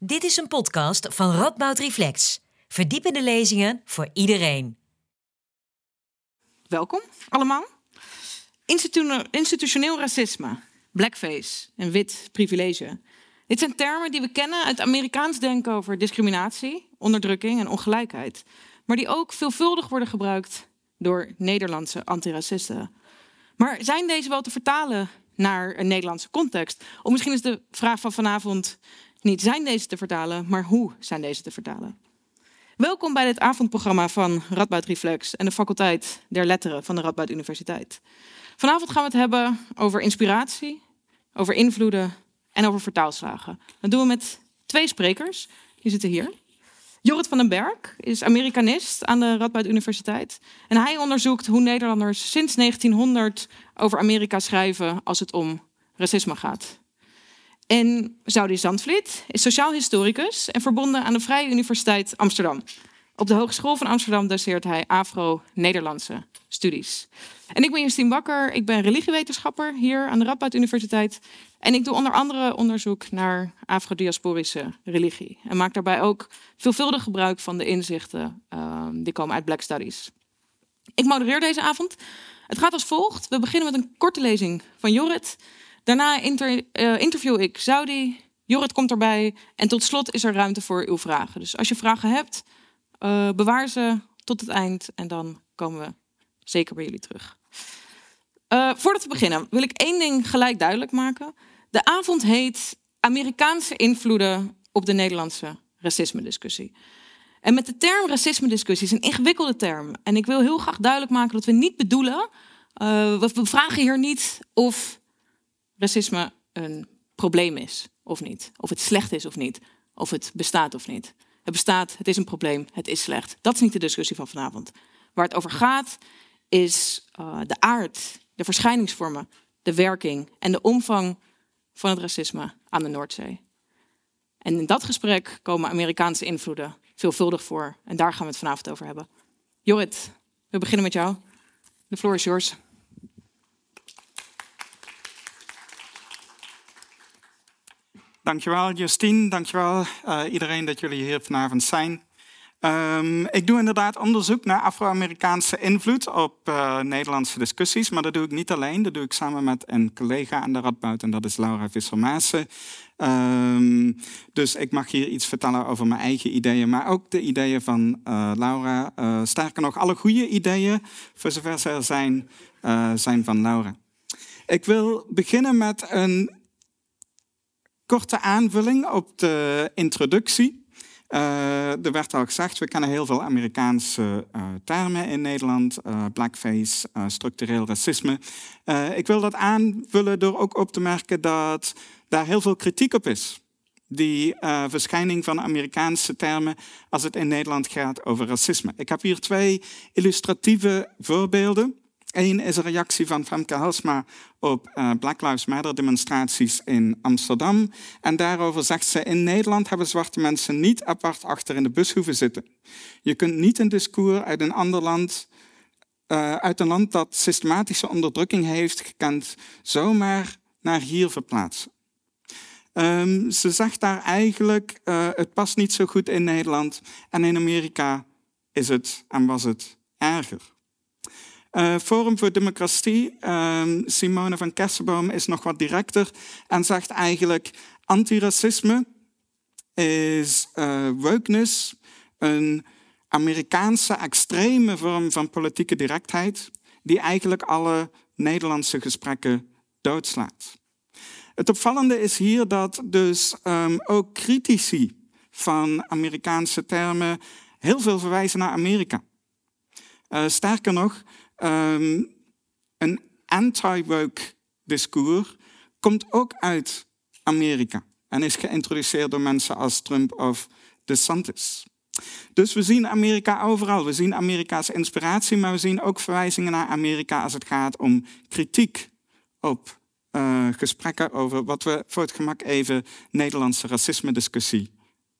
Dit is een podcast van Radboud Reflex. Verdiepende lezingen voor iedereen. Welkom allemaal. Institu- institutioneel racisme, blackface en wit privilege. Dit zijn termen die we kennen uit Amerikaans denken over discriminatie, onderdrukking en ongelijkheid. Maar die ook veelvuldig worden gebruikt door Nederlandse antiracisten. Maar zijn deze wel te vertalen naar een Nederlandse context? Of misschien is de vraag van vanavond niet zijn deze te vertalen, maar hoe zijn deze te vertalen? Welkom bij dit avondprogramma van Radboud Reflex en de faculteit der letteren van de Radboud Universiteit. Vanavond gaan we het hebben over inspiratie, over invloeden en over vertaalslagen. Dat doen we met twee sprekers. Die zitten hier. Jorrit van den Berg is Amerikanist aan de Radboud Universiteit. En hij onderzoekt hoe Nederlanders sinds 1900 over Amerika schrijven als het om racisme gaat. En Saudi Zandvliet is sociaal historicus en verbonden aan de Vrije Universiteit Amsterdam. Op de Hogeschool van Amsterdam doseert hij Afro-Nederlandse studies. En ik ben Justine Bakker, ik ben religiewetenschapper hier aan de Radboud Universiteit. En ik doe onder andere onderzoek naar afrodiasporische religie. En maak daarbij ook veelvuldig gebruik van de inzichten uh, die komen uit Black Studies. Ik modereer deze avond. Het gaat als volgt. We beginnen met een korte lezing van Jorrit. Daarna uh, interview ik Saudi. Jorrit komt erbij. En tot slot is er ruimte voor uw vragen. Dus als je vragen hebt, uh, bewaar ze tot het eind. En dan komen we zeker bij jullie terug. Uh, voordat we beginnen, wil ik één ding gelijk duidelijk maken. De avond heet Amerikaanse invloeden op de Nederlandse racisme-discussie. En met de term racisme-discussie is een ingewikkelde term. En ik wil heel graag duidelijk maken dat we niet bedoelen. We vragen hier niet of racisme een probleem is of niet. Of het slecht is of niet. Of het bestaat of niet. Het bestaat, het is een probleem, het is slecht. Dat is niet de discussie van vanavond. Waar het over gaat is uh, de aard, de verschijningsvormen, de werking en de omvang van het racisme aan de Noordzee. En in dat gesprek komen Amerikaanse invloeden veelvuldig voor. En daar gaan we het vanavond over hebben. Jorrit, we beginnen met jou. De floor is yours. Dankjewel Justine, dankjewel uh, iedereen dat jullie hier vanavond zijn. Um, ik doe inderdaad onderzoek naar Afro-Amerikaanse invloed op uh, Nederlandse discussies, maar dat doe ik niet alleen. Dat doe ik samen met een collega aan de Radboud en dat is Laura Visser-Maassen. Um, dus ik mag hier iets vertellen over mijn eigen ideeën, maar ook de ideeën van uh, Laura. Sterker nog, alle goede ideeën, voor zover ze er zijn, zijn van Laura. Ik wil beginnen met een korte aanvulling op de introductie. Uh, er werd al gezegd, we kennen heel veel Amerikaanse uh, termen in Nederland. Uh, blackface, structureel racisme. ik wil dat aanvullen door ook op te merken dat daar heel veel kritiek op is. Die verschijning van Amerikaanse termen als het in Nederland gaat over racisme. Ik heb hier twee illustratieve voorbeelden. Eén is een reactie van Femke Halsma op uh, Black Lives Matter demonstraties in Amsterdam. En daarover zegt ze, in Nederland hebben zwarte mensen niet apart achter in de bus hoeven zitten. Je kunt niet een discours uit een ander land, uh, uit een land dat systematische onderdrukking heeft gekend, zomaar naar hier verplaatsen. Um, ze zegt daar eigenlijk, uh, het past niet zo goed in Nederland en in Amerika is het en was het erger. Uh, Forum voor Democratie, um, Simone van Kersenboom, is nog wat directer en zegt eigenlijk: antiracisme is uh, wokeness, een Amerikaanse extreme vorm van politieke directheid, die eigenlijk alle Nederlandse gesprekken doodslaat. Het opvallende is hier dat dus um, ook critici van Amerikaanse termen heel veel verwijzen naar Amerika. Uh, sterker nog, Um, een anti-woke discours komt ook uit Amerika en is geïntroduceerd door mensen als Trump of DeSantis. Dus we zien Amerika overal. We zien Amerika's inspiratie, maar we zien ook verwijzingen naar Amerika als het gaat om kritiek op uh, gesprekken over wat we voor het gemak even Nederlandse racisme-discussie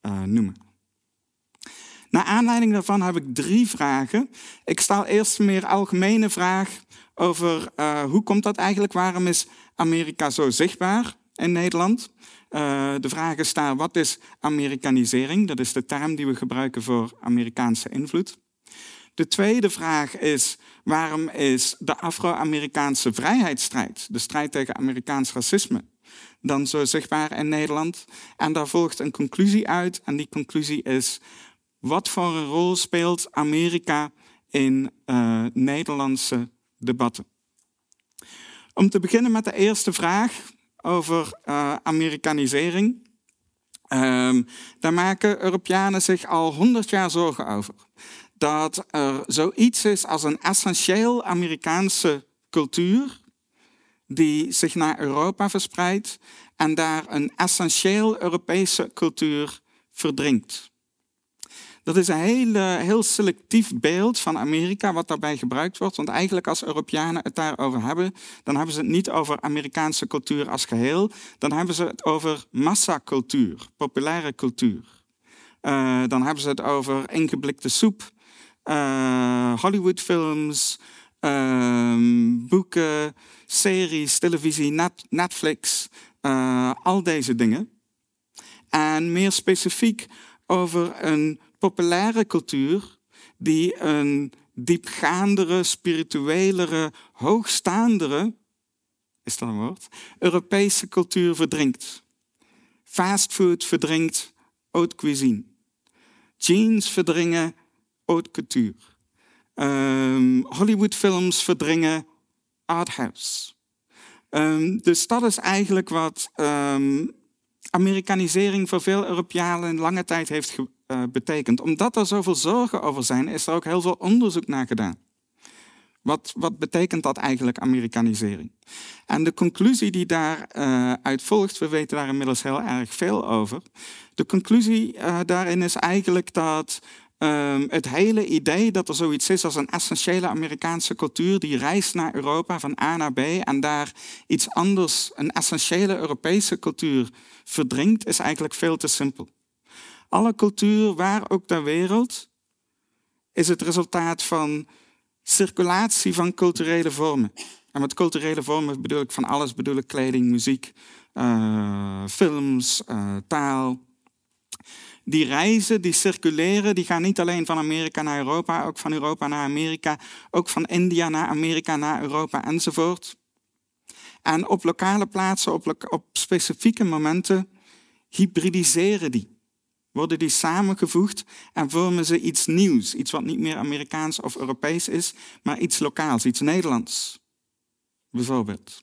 uh, noemen. Naar aanleiding daarvan heb ik drie vragen. Ik stel eerst een meer algemene vraag over uh, hoe komt dat eigenlijk? Waarom is Amerika zo zichtbaar in Nederland? Uh, de vraag is daar, wat is Amerikanisering? Dat is de term die we gebruiken voor Amerikaanse invloed. De tweede vraag is, waarom is de Afro-Amerikaanse vrijheidsstrijd, de strijd tegen Amerikaans racisme, dan zo zichtbaar in Nederland? En daar volgt een conclusie uit en die conclusie is, wat voor een rol speelt Amerika in uh, Nederlandse debatten? Om te beginnen met de eerste vraag over uh, Amerikanisering. Um, daar maken Europeanen zich al honderd jaar zorgen over. Dat er zoiets is als een essentieel Amerikaanse cultuur die zich naar Europa verspreidt en daar een essentieel Europese cultuur verdringt. Dat is een heel, heel selectief beeld van Amerika wat daarbij gebruikt wordt. Want eigenlijk als Europeanen het daarover hebben, dan hebben ze het niet over Amerikaanse cultuur als geheel. Dan hebben ze het over massacultuur, populaire cultuur. Uh, dan hebben ze het over ingeblikte soep, uh, Hollywoodfilms, uh, boeken, series, televisie, net, Netflix, al deze dingen. En meer specifiek over een populaire cultuur die een diepgaandere, spirituelere, hoogstaandere, is dat een woord, Europese cultuur verdrinkt. Fastfood verdrinkt haute cuisine. Jeans verdringen haute couture. Um, Hollywoodfilms verdringen arthouse. Um, dus dat is eigenlijk wat um, Amerikanisering voor veel Europeanen lange tijd heeft uh, betekent. Omdat er zoveel zorgen over zijn, is er ook heel veel onderzoek naar gedaan. Wat, wat betekent dat eigenlijk, Amerikanisering? En de conclusie die daaruit uh, volgt, we weten daar inmiddels heel erg veel over. De conclusie uh, daarin is eigenlijk dat um, het hele idee dat er zoiets is als een essentiële Amerikaanse cultuur die reist naar Europa van A naar B en daar iets anders, een essentiële Europese cultuur verdringt, is eigenlijk veel te simpel. Alle cultuur, waar ook ter wereld, is het resultaat van circulatie van culturele vormen. En met culturele vormen bedoel ik van alles, bedoel ik kleding, muziek, uh, films, uh, taal. Die reizen, die circuleren, die gaan niet alleen van Amerika naar Europa, ook van Europa naar Amerika, ook van India naar Amerika, naar Europa enzovoort. En op lokale plaatsen, op, op specifieke momenten, hybridiseren die worden die samengevoegd en vormen ze iets nieuws. Iets wat niet meer Amerikaans of Europees is, maar iets lokaals, iets Nederlands. Bijvoorbeeld.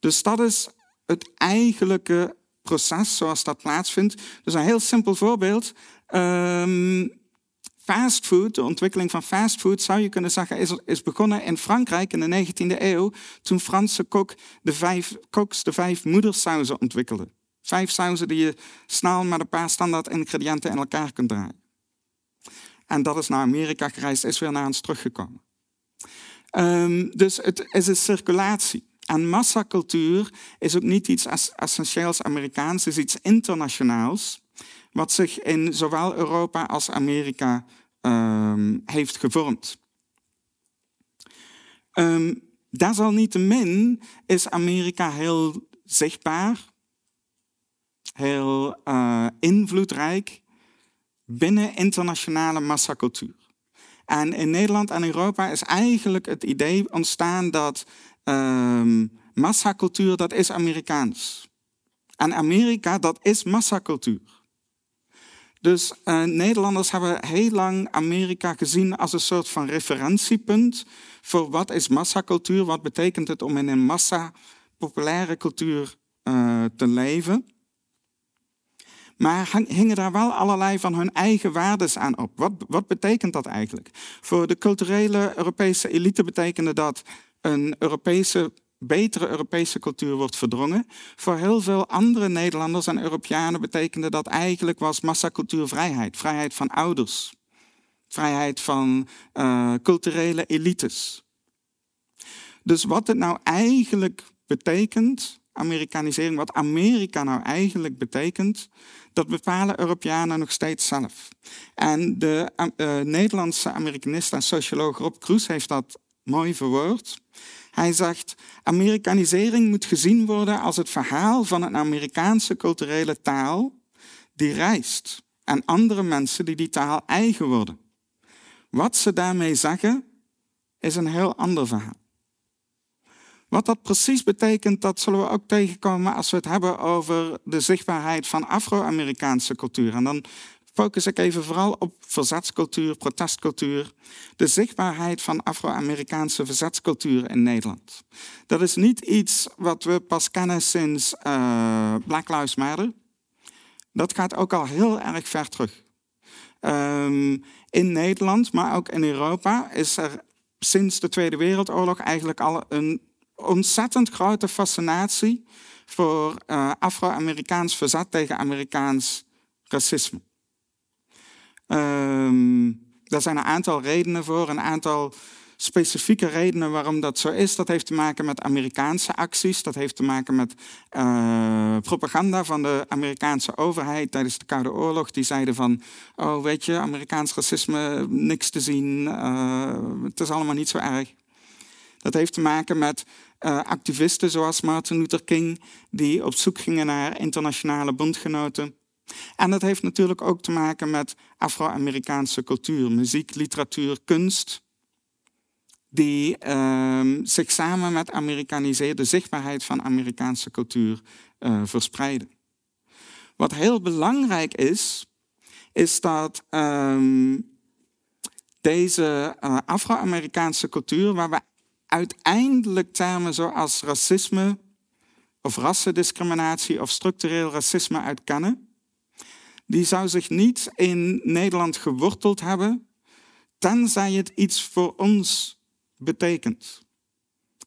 Dus dat is het eigenlijke proces zoals dat plaatsvindt. Dus een heel simpel voorbeeld. Um, fastfood, de ontwikkeling van fastfood, zou je kunnen zeggen, is, is begonnen in Frankrijk in de 19e eeuw, toen Franse kok de vijf, koks de vijf moedersauzen ontwikkelden. Vijf sauzen die je snel met een paar standaard ingrediënten in elkaar kunt draaien. En dat is naar Amerika gereisd, is weer naar ons teruggekomen. Um, dus het is een circulatie. En massacultuur is ook niet iets essentieels Amerikaans, het is iets internationaals, wat zich in zowel Europa als Amerika um, heeft gevormd. Um, desalniettemin is Amerika heel zichtbaar heel uh, invloedrijk binnen internationale massacultuur. En in Nederland en Europa is eigenlijk het idee ontstaan dat uh, massacultuur, dat is Amerikaans. En Amerika, dat is massacultuur. Dus uh, Nederlanders hebben heel lang Amerika gezien als een soort van referentiepunt voor wat is massacultuur, wat betekent het om in een massa populaire cultuur uh, te leven. Maar hingen daar wel allerlei van hun eigen waardes aan op. Wat, wat betekent dat eigenlijk? Voor de culturele Europese elite betekende dat een Europese, betere Europese cultuur wordt verdrongen. Voor heel veel andere Nederlanders en Europeanen betekende dat eigenlijk was massacultuur vrijheid. Vrijheid van ouders. Vrijheid van uh, culturele elites. Dus wat het nou eigenlijk betekent, Amerikanisering, wat Amerika nou eigenlijk betekent, dat bepalen Europeanen nog steeds zelf. En de uh, Nederlandse Amerikanist en socioloog Rob Kroes heeft dat mooi verwoord. Hij zegt, Amerikanisering moet gezien worden als het verhaal van een Amerikaanse culturele taal die reist en andere mensen die die taal eigen worden. Wat ze daarmee zeggen, is een heel ander verhaal. Wat dat precies betekent, dat zullen we ook tegenkomen als we het hebben over de zichtbaarheid van Afro-Amerikaanse cultuur. En dan focus ik even vooral op verzetscultuur, protestcultuur, de zichtbaarheid van Afro-Amerikaanse verzetscultuur in Nederland. Dat is niet iets wat we pas kennen sinds uh, Black Lives Matter. Dat gaat ook al heel erg ver terug. Um, in Nederland, maar ook in Europa, is er sinds de Tweede Wereldoorlog eigenlijk al een ontzettend grote fascinatie voor uh, Afro-Amerikaans verzet tegen Amerikaans racisme. Um, daar zijn een aantal redenen voor, een aantal specifieke redenen waarom dat zo is. Dat heeft te maken met Amerikaanse acties, dat heeft te maken met uh, propaganda van de Amerikaanse overheid tijdens de Koude Oorlog. Die zeiden van, oh weet je, Amerikaans racisme, niks te zien, uh, het is allemaal niet zo erg. Dat heeft te maken met uh, activisten zoals Martin Luther King, die op zoek gingen naar internationale bondgenoten. En dat heeft natuurlijk ook te maken met Afro-Amerikaanse cultuur, muziek, literatuur, kunst, die uh, zich samen met Amerikaniseerde zichtbaarheid van Amerikaanse cultuur uh, verspreiden. Wat heel belangrijk is, is dat um, deze uh, Afro-Amerikaanse cultuur, waar we uiteindelijk termen zoals racisme of rassendiscriminatie of structureel racisme uit kennen, die zou zich niet in Nederland geworteld hebben, tenzij het iets voor ons betekent.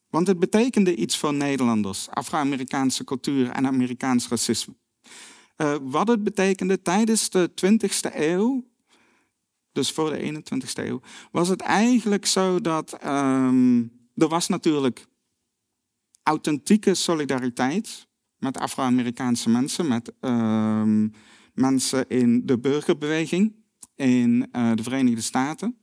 Want het betekende iets voor Nederlanders, Afro-Amerikaanse cultuur en Amerikaans racisme. Uh, wat het betekende tijdens de 20e eeuw, dus voor de 21e eeuw, was het eigenlijk zo dat um, er was natuurlijk authentieke solidariteit met Afro-Amerikaanse mensen, met um, mensen in de burgerbeweging in uh, de Verenigde Staten.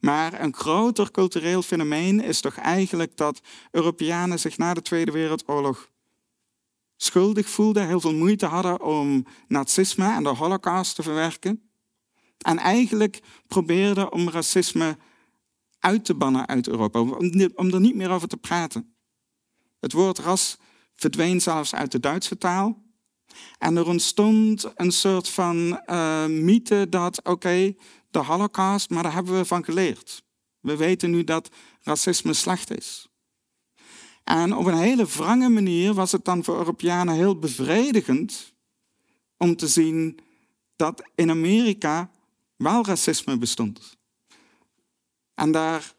Maar een groter cultureel fenomeen is toch eigenlijk dat Europeanen zich na de Tweede Wereldoorlog schuldig voelden, heel veel moeite hadden om nazisme en de Holocaust te verwerken. En eigenlijk probeerden om racisme uit te bannen uit Europa, om er niet meer over te praten. Het woord ras verdween zelfs uit de Duitse taal. En er ontstond een soort van uh, mythe dat, oké, de holocaust, maar daar hebben we van geleerd. We weten nu dat racisme slecht is. En op een hele wrange manier was het dan voor Europeanen heel bevredigend om te zien dat in Amerika wel racisme bestond. En daar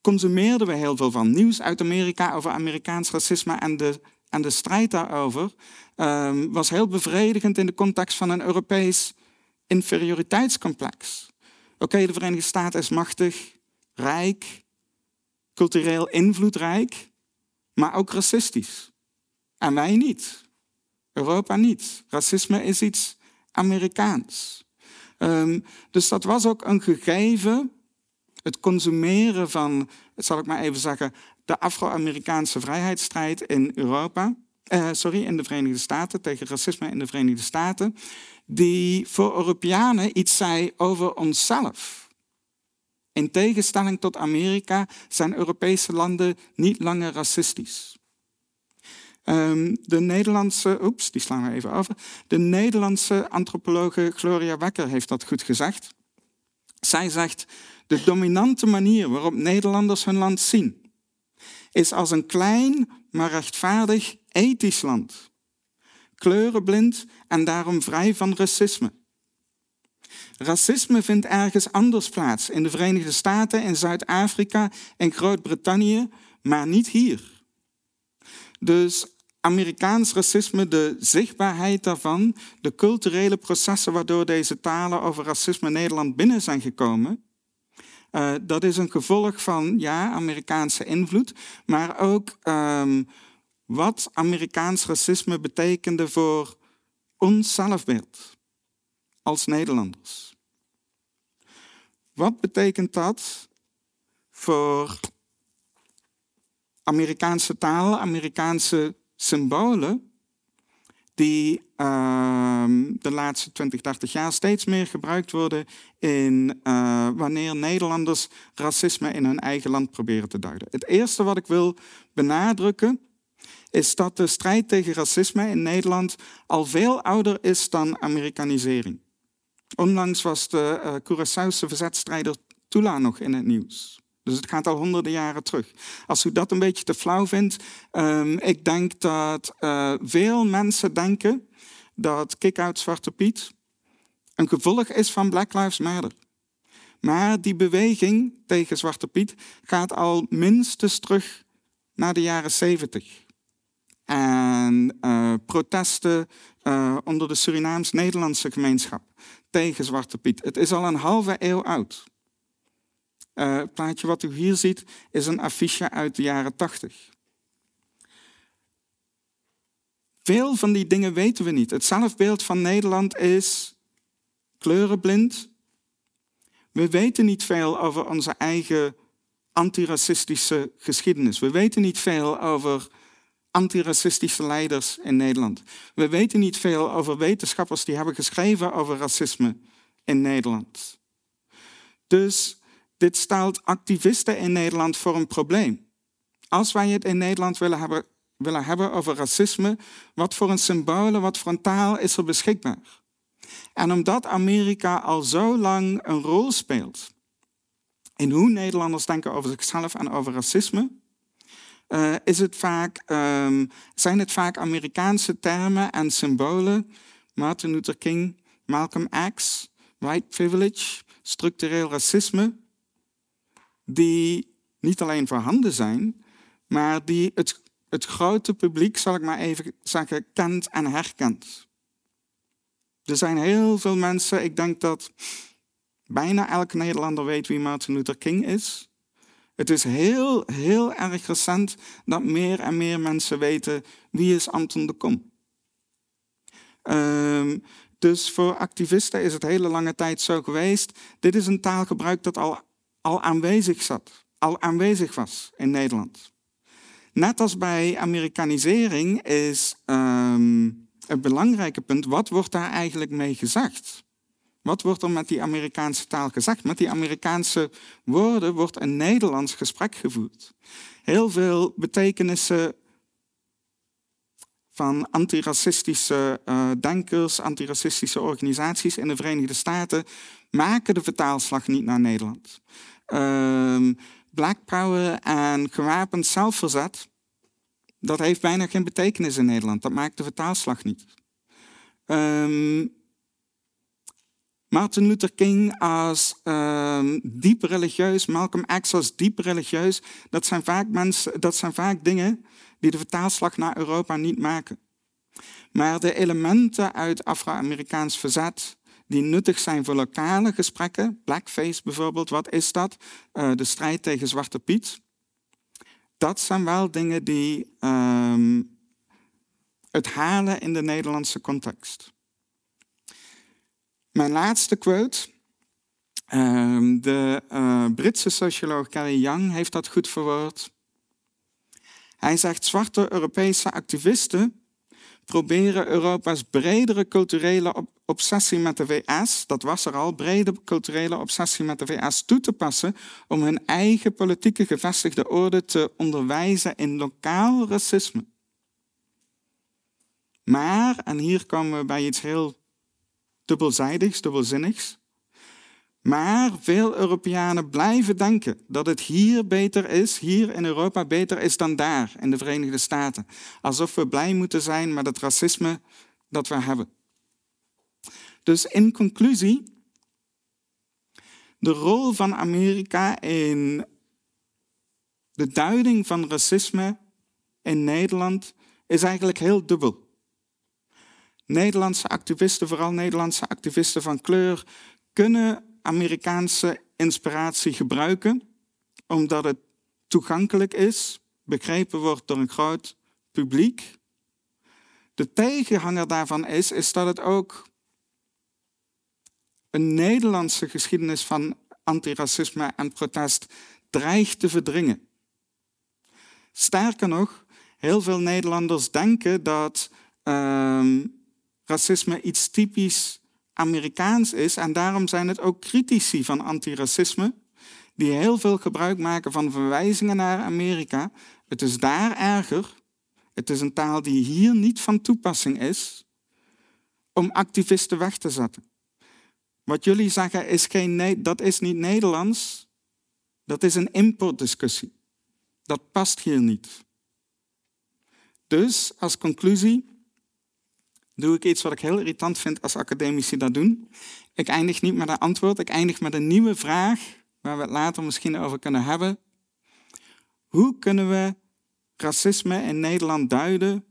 consumeerden we heel veel van. Nieuws uit Amerika over Amerikaans racisme en de, en de strijd daarover um, was heel bevredigend in de context van een Europees inferioriteitscomplex. Oké, de Verenigde Staten is machtig, rijk, cultureel invloedrijk, maar ook racistisch. En wij niet. Europa niet. Racisme is iets Amerikaans. Um, dus dat was ook een gegeven het consumeren van, zal ik maar even zeggen, de Afro-Amerikaanse vrijheidsstrijd in Europa, eh, sorry, in de Verenigde Staten, tegen racisme in de Verenigde Staten, die voor Europeanen iets zei over onszelf. In tegenstelling tot Amerika zijn Europese landen niet langer racistisch. Um, de Nederlandse, oeps, die slaan we even over. De Nederlandse antropologe Gloria Wekker heeft dat goed gezegd. Zij zegt: de dominante manier waarop Nederlanders hun land zien, is als een klein, maar rechtvaardig ethisch land. Kleurenblind en daarom vrij van racisme. Racisme vindt ergens anders plaats, in de Verenigde Staten, in Zuid-Afrika, in Groot-Brittannië, maar niet hier. Dus Amerikaans racisme, de zichtbaarheid daarvan, de culturele processen waardoor deze talen over racisme Nederland binnen zijn gekomen, uh, dat is een gevolg van ja, Amerikaanse invloed, maar ook um, wat Amerikaans racisme betekende voor ons zelfbeeld als Nederlanders. Wat betekent dat voor Amerikaanse taal, Amerikaanse symbolen, die ehm, de laatste 20, 30 jaar steeds meer gebruikt worden in uh, wanneer Nederlanders racisme in hun eigen land proberen te duiden. Het eerste wat ik wil benadrukken is dat de strijd tegen racisme in Nederland al veel ouder is dan Amerikanisering. Onlangs was de uh, Curaçaose verzetstrijder Tula nog in het nieuws. Dus het gaat al honderden jaren terug. Als u dat een beetje te flauw vindt, um, ik denk dat uh, veel mensen denken dat kick-out Zwarte Piet een gevolg is van Black Lives Matter. Maar die beweging tegen Zwarte Piet gaat al minstens terug naar de jaren 70. En uh, protesten uh, onder de Surinaams-Nederlandse gemeenschap tegen Zwarte Piet. Het is al een halve eeuw oud. Uh, plaatje wat u hier ziet is een affiche uit de jaren 80. Veel van die dingen weten we niet. Het zelfbeeld van Nederland is kleurenblind. We weten niet veel over onze eigen antiracistische geschiedenis. We weten niet veel over antiracistische leiders in Nederland. We weten niet veel over wetenschappers die hebben geschreven over racisme in Nederland. Dus dit stelt activisten in Nederland voor een probleem. Als wij het in Nederland willen hebben, willen hebben over racisme, wat voor een symbolen, wat voor een taal is er beschikbaar? En omdat Amerika al zo lang een rol speelt in hoe Nederlanders denken over zichzelf en over racisme, uh, is het vaak, um, zijn het vaak Amerikaanse termen en symbolen. Martin Luther King, Malcolm X, white privilege, structureel racisme, die niet alleen voorhanden zijn, maar die het, het grote publiek, zal ik maar even zeggen, kent en herkent. Er zijn heel veel mensen, ik denk dat bijna elke Nederlander weet wie Martin Luther King is. Het is heel, heel erg recent dat meer en meer mensen weten wie is Anton de Kom. Um, dus voor activisten is het hele lange tijd zo geweest. Dit is een taalgebruik dat al, al aanwezig zat, al aanwezig was in Nederland. Net als bij Amerikanisering is um, het belangrijke punt, wat wordt daar eigenlijk mee gezegd? Wat wordt er met die Amerikaanse taal gezegd? Met die Amerikaanse woorden wordt een Nederlands gesprek gevoerd. Heel veel betekenissen van antiracistische uh, denkers, antiracistische organisaties in de Verenigde Staten maken de vertaalslag niet naar Nederland. Uh, Black Power en gewapend zelfverzet, dat heeft bijna geen betekenis in Nederland. Dat maakt de vertaalslag niet. Uh, Martin Luther King als uh, diep religieus, Malcolm X als diep religieus, dat zijn, vaak mensen, dat zijn vaak dingen die de vertaalslag naar Europa niet maken. Maar de elementen uit Afro-Amerikaans verzet, die nuttig zijn voor lokale gesprekken, blackface bijvoorbeeld, wat is dat? Uh, de strijd tegen Zwarte Piet. Dat zijn wel dingen die uh, het halen in de Nederlandse context. Mijn laatste quote. Ehm, de uh, Britse socioloog Gary Young heeft dat goed verwoord. Hij zegt: zwarte Europese activisten proberen Europa's bredere culturele obsessie met de VS, dat was er al, brede culturele obsessie met de VS toe te passen om hun eigen politieke gevestigde orde te onderwijzen in lokaal racisme. Maar, en hier komen we bij iets heel dubbelzijdigs, dubbelzinnigs. Maar veel Europeanen blijven denken dat het hier beter is, hier in Europa beter is dan daar in de Verenigde Staten. Alsof we blij moeten zijn met het racisme dat we hebben. Dus in conclusie, de rol van Amerika in de duiding van racisme in Nederland is eigenlijk heel dubbel. Nederlandse activisten, vooral Nederlandse activisten van kleur, kunnen Amerikaanse inspiratie gebruiken, omdat het toegankelijk is, begrepen wordt door een groot publiek. De tegenhanger daarvan is, is dat het ook een Nederlandse geschiedenis van antiracisme en protest dreigt te verdringen. Sterker nog, heel veel Nederlanders denken dat ehm, racisme iets typisch Amerikaans is en daarom zijn het ook critici van antiracisme die heel veel gebruik maken van verwijzingen naar Amerika. Het is daar erger. Het is een taal die hier niet van toepassing is om activisten weg te zetten. Wat jullie zeggen is geen, dat is niet Nederlands. Dat is een importdiscussie. Dat past hier niet. Dus als conclusie doe ik iets wat ik heel irritant vind als academici dat doen. Ik eindig niet met een antwoord, ik eindig met een nieuwe vraag waar we het later misschien over kunnen hebben. Hoe kunnen we racisme in Nederland duiden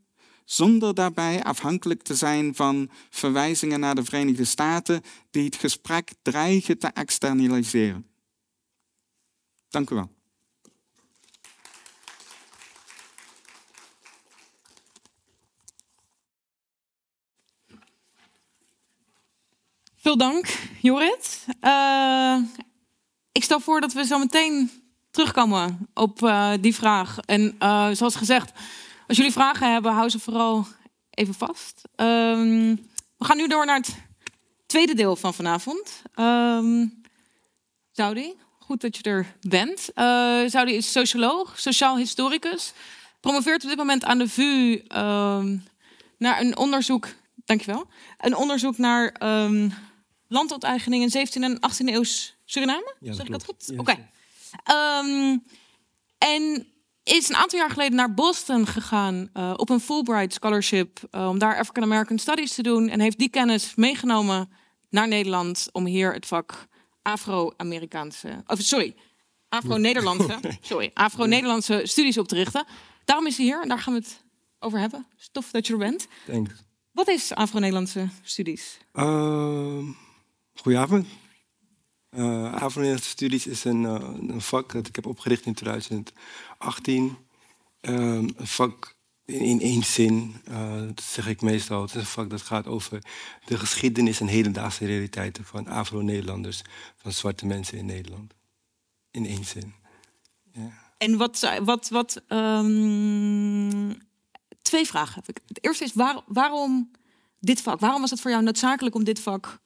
zonder daarbij afhankelijk te zijn van verwijzingen naar de Verenigde Staten die het gesprek dreigen te externaliseren? Dank u wel. Veel dank, Jorrit. Uh, ik stel voor dat we zo meteen terugkomen op uh, die vraag. En uh, zoals gezegd, als jullie vragen hebben, hou ze vooral even vast. Um, we gaan nu door naar het tweede deel van vanavond. Um, Saudi, goed dat je er bent. Uh, Saudi is socioloog, sociaal historicus. Promoveert op dit moment aan de VU um, naar een onderzoek. Dankjewel. Een onderzoek naar landonteigening in 17e en 18e eeuw Suriname. Ja, zeg ik dat goed? Oké. Ehm, en is een aantal jaar geleden naar Boston gegaan uh, op een Fulbright scholarship uh, om daar African American Studies te doen en heeft die kennis meegenomen naar Nederland om hier het vak Afro-Amerikaanse, of sorry, Afro-Nederlandse, sorry, Afro-Nederlandse studies op te richten. Daarom is hij hier en daar gaan we het over hebben. Stof dat je er bent. Thanks. Wat is Afro-Nederlandse studies? Uh, goedenavond. Uh, Afro-Nederlandse studies is een, uh, een, vak dat ik heb opgericht in 2018. Um, een vak in, één zin, uh, dat zeg ik meestal. Het is een vak dat gaat over de geschiedenis en hedendaagse realiteiten van Afro-Nederlanders, van zwarte mensen in Nederland. In één zin. En wat, wat, wat um, twee vragen heb ik. Het eerste is waar, waarom dit vak? Waarom was het voor jou noodzakelijk om dit vak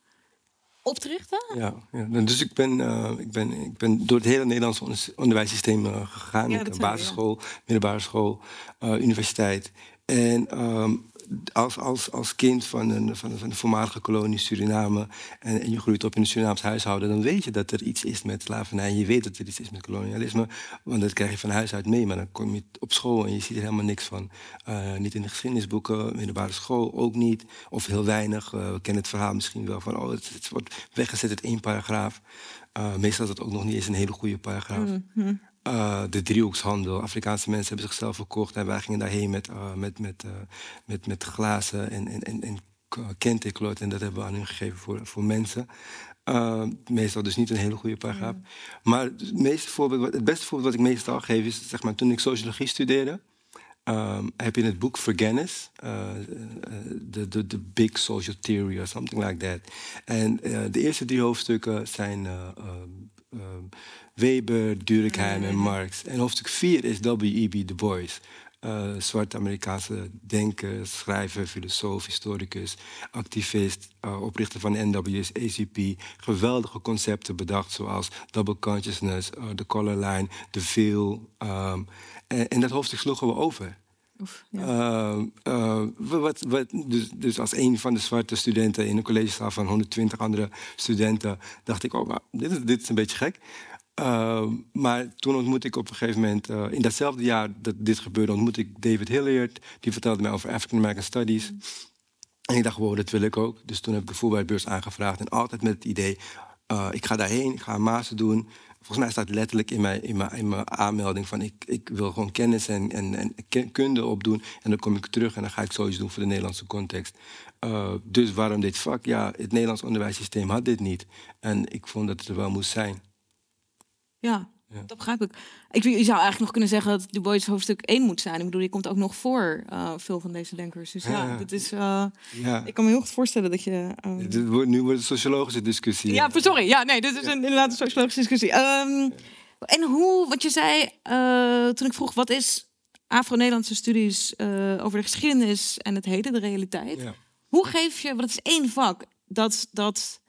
op te richten? Ja, ja. dus ik ben, uh, ik, ben, ik ben door het hele Nederlandse onderwijssysteem uh, gegaan. Ja, basisschool, middelbare school, uh, universiteit. En um, als, als, als kind van een, van, een, van de voormalige kolonie Suriname en, en, je groeit op in een Surinaams huishouden, dan weet je dat er iets is met slavernij. Je weet dat er iets is met kolonialisme, want dat krijg je van huis uit mee. Maar dan kom je op school en je ziet er helemaal niks van. Uh, niet in de geschiedenisboeken, middelbare school ook niet, of heel weinig. Uh, we kennen het verhaal misschien wel van, oh, het, het wordt weggezet uit één paragraaf. Uh, meestal is dat ook nog niet eens een hele goede paragraaf. Mm -hmm. Uh, de driehoekshandel. Afrikaanse mensen hebben zichzelf verkocht en wij gingen daarheen met, uh, met, met, uh, met, met glazen en, en, en, en kentekloot. En dat hebben we aan hun gegeven voor, voor mensen. meestal dus niet een hele goede paragraaf. Mm. Maar het, meeste voorbeeld, het beste voorbeeld wat ik meestal geef is zeg maar, toen ik sociologie studeerde. Um, heb je het boek Vergennis, de uh, uh, Big Social Theory or something like that. En de eerste drie hoofdstukken zijn Weber, Durkheim en Marx. En hoofdstuk 4 is W.E.B. Du Bois. Uh, zwarte Amerikaanse denker, schrijver, filosoof, historicus, activist, uh, oprichter van de NWSACP. Geweldige concepten bedacht, zoals double consciousness, uh, the color line, the veil. Um, en, en, dat hoofdstuk sloegen we over. Ja. wat, wat, dus, dus, als een van de zwarte studenten in een collegezaal van 120 andere studenten, dacht ik, oh, dit, is, dit is een beetje gek. Uh, maar toen ontmoette ik op een gegeven moment, uh, in datzelfde jaar dat dit gebeurde, ontmoette ik David Hilliard. Die vertelde mij over African American Studies. En ik dacht, wow, dat wil ik ook. Dus toen heb ik de Fulbright-beurs aangevraagd. En altijd met het idee, uh, ik ga daarheen, ik ga een master doen. Volgens mij staat letterlijk in mijn, in mijn, in mijn aanmelding van... Ik, ik wil gewoon kennis en, en, en kunde opdoen. En dan kom ik terug en dan ga ik zoiets doen voor de Nederlandse context. dus waarom dit vak? Ja, het Nederlands onderwijssysteem had dit niet. En ik vond dat het er wel moest zijn. Ja, dat begrijp ik. ik. Je zou eigenlijk nog kunnen zeggen dat Du Bois hoofdstuk 1 moet zijn. Ik bedoel, die komt ook nog voor uh, veel van deze denkers. Dus ja, dat is. Uh, ja. Ik kan me heel goed voorstellen dat je. Um... nu wordt het een sociologische discussie. Ja, sorry. Ja, nee, dit is een, inderdaad een sociologische discussie. Um, En hoe, wat je zei uh, toen ik vroeg wat is Afro-Nederlandse studies uh, over de geschiedenis en het heden, de realiteit. Ja. Hoe geef je, want het is één vak, dat, dat,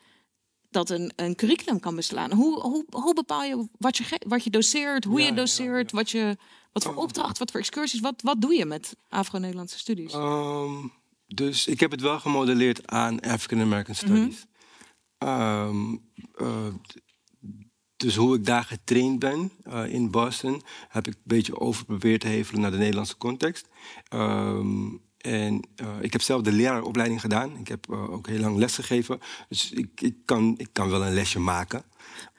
dat een, een curriculum kan beslaan. Hoe, hoe, hoe bepaal je wat je, wat je doseert, hoe je doseert, Wat, je, wat voor oh. opdracht, wat voor excursies, wat, wat doe je met Afro-Nederlandse studies? Um, dus ik heb het wel gemodelleerd aan African American mhm. Studies. um, uh, dus hoe ik daar getraind ben uh, in Boston, heb ik een beetje over te hevelen naar de Nederlandse context. Um, en uh, ik heb zelf de leraaropleiding gedaan. Ik heb uh, ook heel lang lesgegeven. Dus ik, ik, kan, ik kan wel een lesje maken.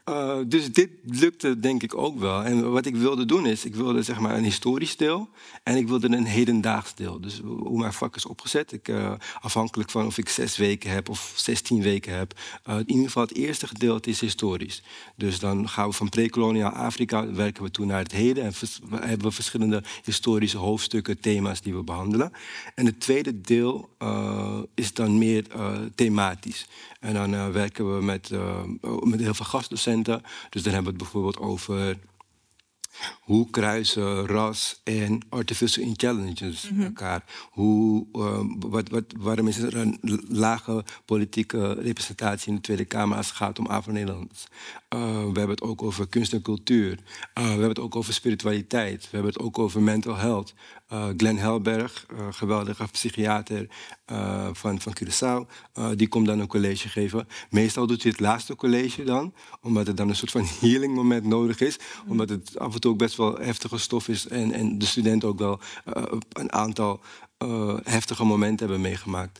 Uh, dus dit lukte denk ik ook wel. En wat ik wilde doen is, ik wilde zeg maar een historisch deel en ik wilde een hedendaags deel. Dus hoe mijn vak is opgezet, ik, uh, afhankelijk van of ik zes weken heb of zestien weken heb. Uh, in ieder geval het eerste gedeelte is historisch. Dus dan gaan we van pre-koloniaal Afrika, werken we toen naar het heden en hebben we verschillende historische hoofdstukken, thema's die we behandelen. En het tweede deel is dan meer thematisch. En dan uh, werken we met, uh, met heel veel gastdocenten. Dus dan hebben we het bijvoorbeeld over hoe kruisen ras en artificial intelligence mm elkaar? Hoe, uh, wat, wat, waarom is er een lage politieke representatie in de Tweede Kamer als het gaat om Afro-Nederlanders? Uh, we hebben het ook over kunst en cultuur. Uh, we hebben het ook over spiritualiteit. We hebben het ook over mental health. Uh, Glenn Helberg, geweldige psychiater van, van Curaçao, die komt dan een college geven. Meestal doet hij het laatste college dan, omdat het dan een soort van healing moment nodig is. Omdat het af en toe ook best wel heftige stof is en, en de studenten ook wel een aantal heftige momenten hebben meegemaakt.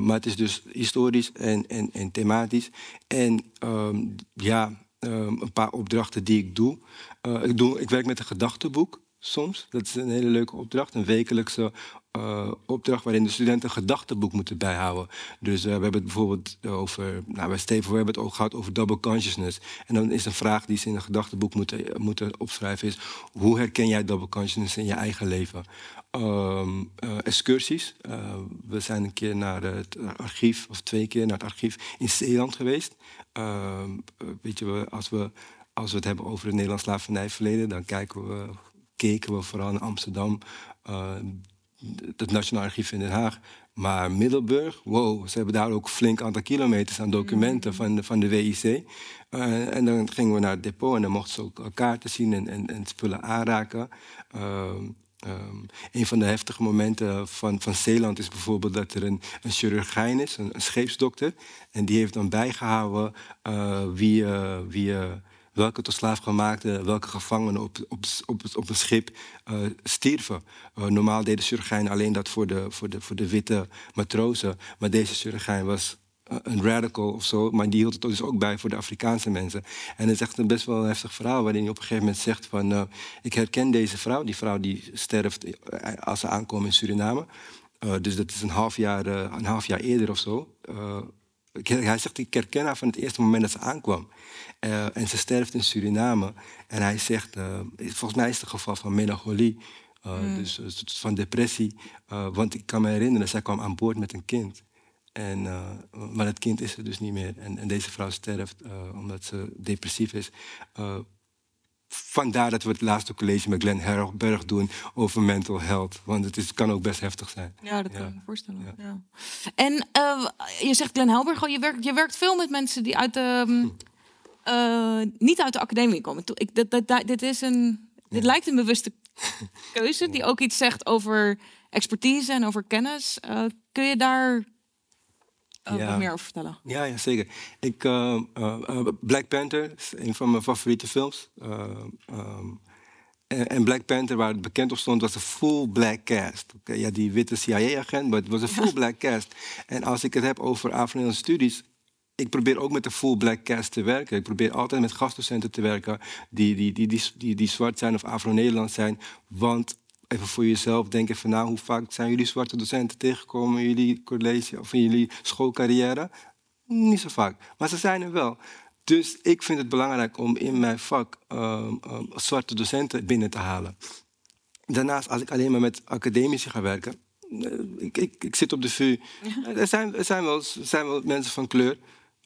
maar het is dus historisch en, en, en thematisch. En ehm, ja, ehm, een paar opdrachten die ik doe. ik, doe ik werk met een gedachtenboek soms. Dat is een hele leuke opdracht. Een wekelijkse uh, opdracht waarin de studenten een gedachtenboek moeten bijhouden. Dus uh, we hebben het bijvoorbeeld over, nou bij Steven, we hebben het ook gehad over double consciousness. En dan is een vraag die ze in een gedachtenboek moeten, moeten opschrijven is, hoe herken jij double consciousness in je eigen leven? Um, excursies. we zijn een keer naar het archief, of twee keer naar het archief in Zeeland geweest. Ehm, weet je, als we, als we het hebben over het Nederlands slavernijverleden, dan kijken we keken we vooral in Amsterdam, uh, het Nationaal Archief in Den Haag. Maar Middelburg, wow, ze hebben daar ook flink aantal kilometers aan documenten van, de, van de WIC. Uh, eh, en dan gingen we naar het depot en dan mochten ze ook kaarten zien en, en, en spullen aanraken. Um, Um, een van de heftige momenten van, van Zeeland is bijvoorbeeld dat er een, een chirurgijn is, een, een scheepsdokter. En die heeft dan bijgehouden uh, wie, uh, wie welke tot slaafgemaakte, welke gevangenen op, op, op, op een schip uh, stierven. Uh, normaal deden chirurgijnen alleen dat voor de, voor, de, voor de witte matrozen. Maar deze chirurgijn was uh, een radical of zo, maar die hield het dus ook bij voor de Afrikaanse mensen. En het is echt een best wel heftig verhaal waarin hij op een gegeven moment zegt van... ik herken deze vrouw, die vrouw die sterft als ze aankomt in Suriname. dus dat is een half jaar, een half jaar eerder of zo. Hij zegt, ik herken haar van het eerste moment dat ze aankwam. Uh, en ze sterft in Suriname. En hij zegt, uh, volgens mij is het een geval van melancholie. Uh, mm. Dus van depressie. want ik kan me herinneren, zij kwam aan boord met een kind. En, maar het kind is er dus niet meer. En, en deze vrouw sterft omdat ze depressief is. Vandaar dat we het laatste college met Glenn Herberg doen over mental health. Want het is, kan ook best heftig zijn. Ja, dat kan ik me voorstellen. Ja. En je zegt Glenn Helberg, je werkt, je werkt veel met mensen die uit de, hm. Uh, niet uit de academie komen. Ik, dat, dat, dit, is een, dit lijkt een bewuste keuze die ook iets zegt over expertise en over kennis. Uh, kun je daar uh, ja. wat meer over vertellen? Ja, ja zeker. Ik, Black Panther is een van mijn favoriete films. Um, en Black Panther, waar het bekend op stond, was een full black cast. Okay, ja, die witte CIA-agent, maar het was een full black cast. En als ik het heb over afro studies, ik probeer ook met de full black cast te werken. Ik probeer altijd met gastdocenten te werken die, die, die, die, die, die zwart zijn of Afro-Nederlands zijn. Want even voor jezelf denken van nou, hoe vaak zijn jullie zwarte docenten tegengekomen in jullie college of in jullie schoolcarrière? Niet zo vaak, maar ze zijn er wel. Dus ik vind het belangrijk om in mijn vak uh, zwarte docenten binnen te halen. Daarnaast, als ik alleen maar met academici ga werken, uh, ik, ik, ik, zit op de VU. Er zijn, er zijn, wel, zijn wel mensen van kleur.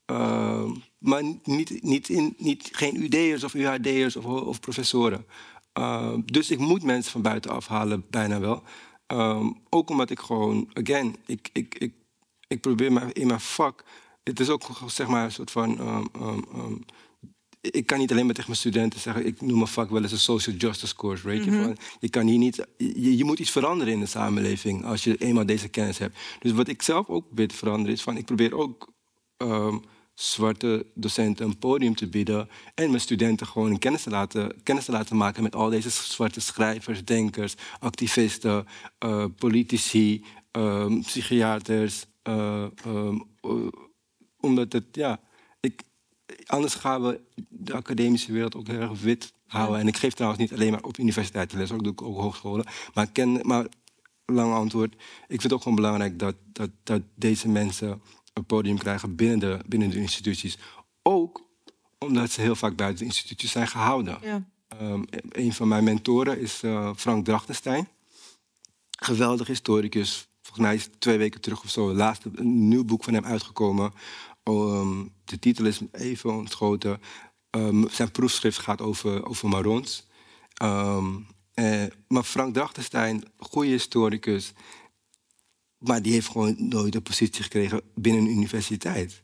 Ehm, maar niet, niet, in, niet, geen UD'ers of UHD'ers of, of professoren. Ehm, dus ik moet mensen van buitenaf halen, bijna wel. Ehm, ook omdat ik gewoon, again, ik, ik, ik, ik probeer maar in mijn vak. Het is ook zeg maar een soort van. ik kan niet alleen maar tegen mijn studenten zeggen, ik noem mijn vak wel eens een social justice course. Weet je? Mhm. van, je, kan hier niet, je, je, moet iets veranderen in de samenleving als je eenmaal deze kennis hebt. Dus wat ik zelf ook te veranderen is van, ik probeer ook zwarte docenten een podium te bieden en mijn studenten gewoon kennis te laten, kennis te laten maken met al deze zwarte schrijvers, denkers, activisten, uh, politici, uh, psychiaters. Uh, omdat het, ja, ik, anders gaan we de academische wereld ook heel erg wit houden. En ik geef trouwens niet alleen maar op universiteiten les, ook doe ik ook hogescholen. Maar, ken, maar lang antwoord, ik vind het ook gewoon belangrijk dat, dat, dat deze mensen podium krijgen binnen de, binnen de instituties. Ook omdat ze heel vaak buiten de instituties zijn gehouden. Ja. Um, een van mijn mentoren is uh, Frank Drachtenstein. Geweldig historicus. Volgens mij is twee weken terug of zo laatste een nieuw boek van hem uitgekomen. Um, de titel is even ontschoten. Um, zijn proefschrift gaat over, over Marons. Eh, maar Frank Drachtenstein, goede historicus, maar die heeft gewoon nooit een positie gekregen binnen een universiteit.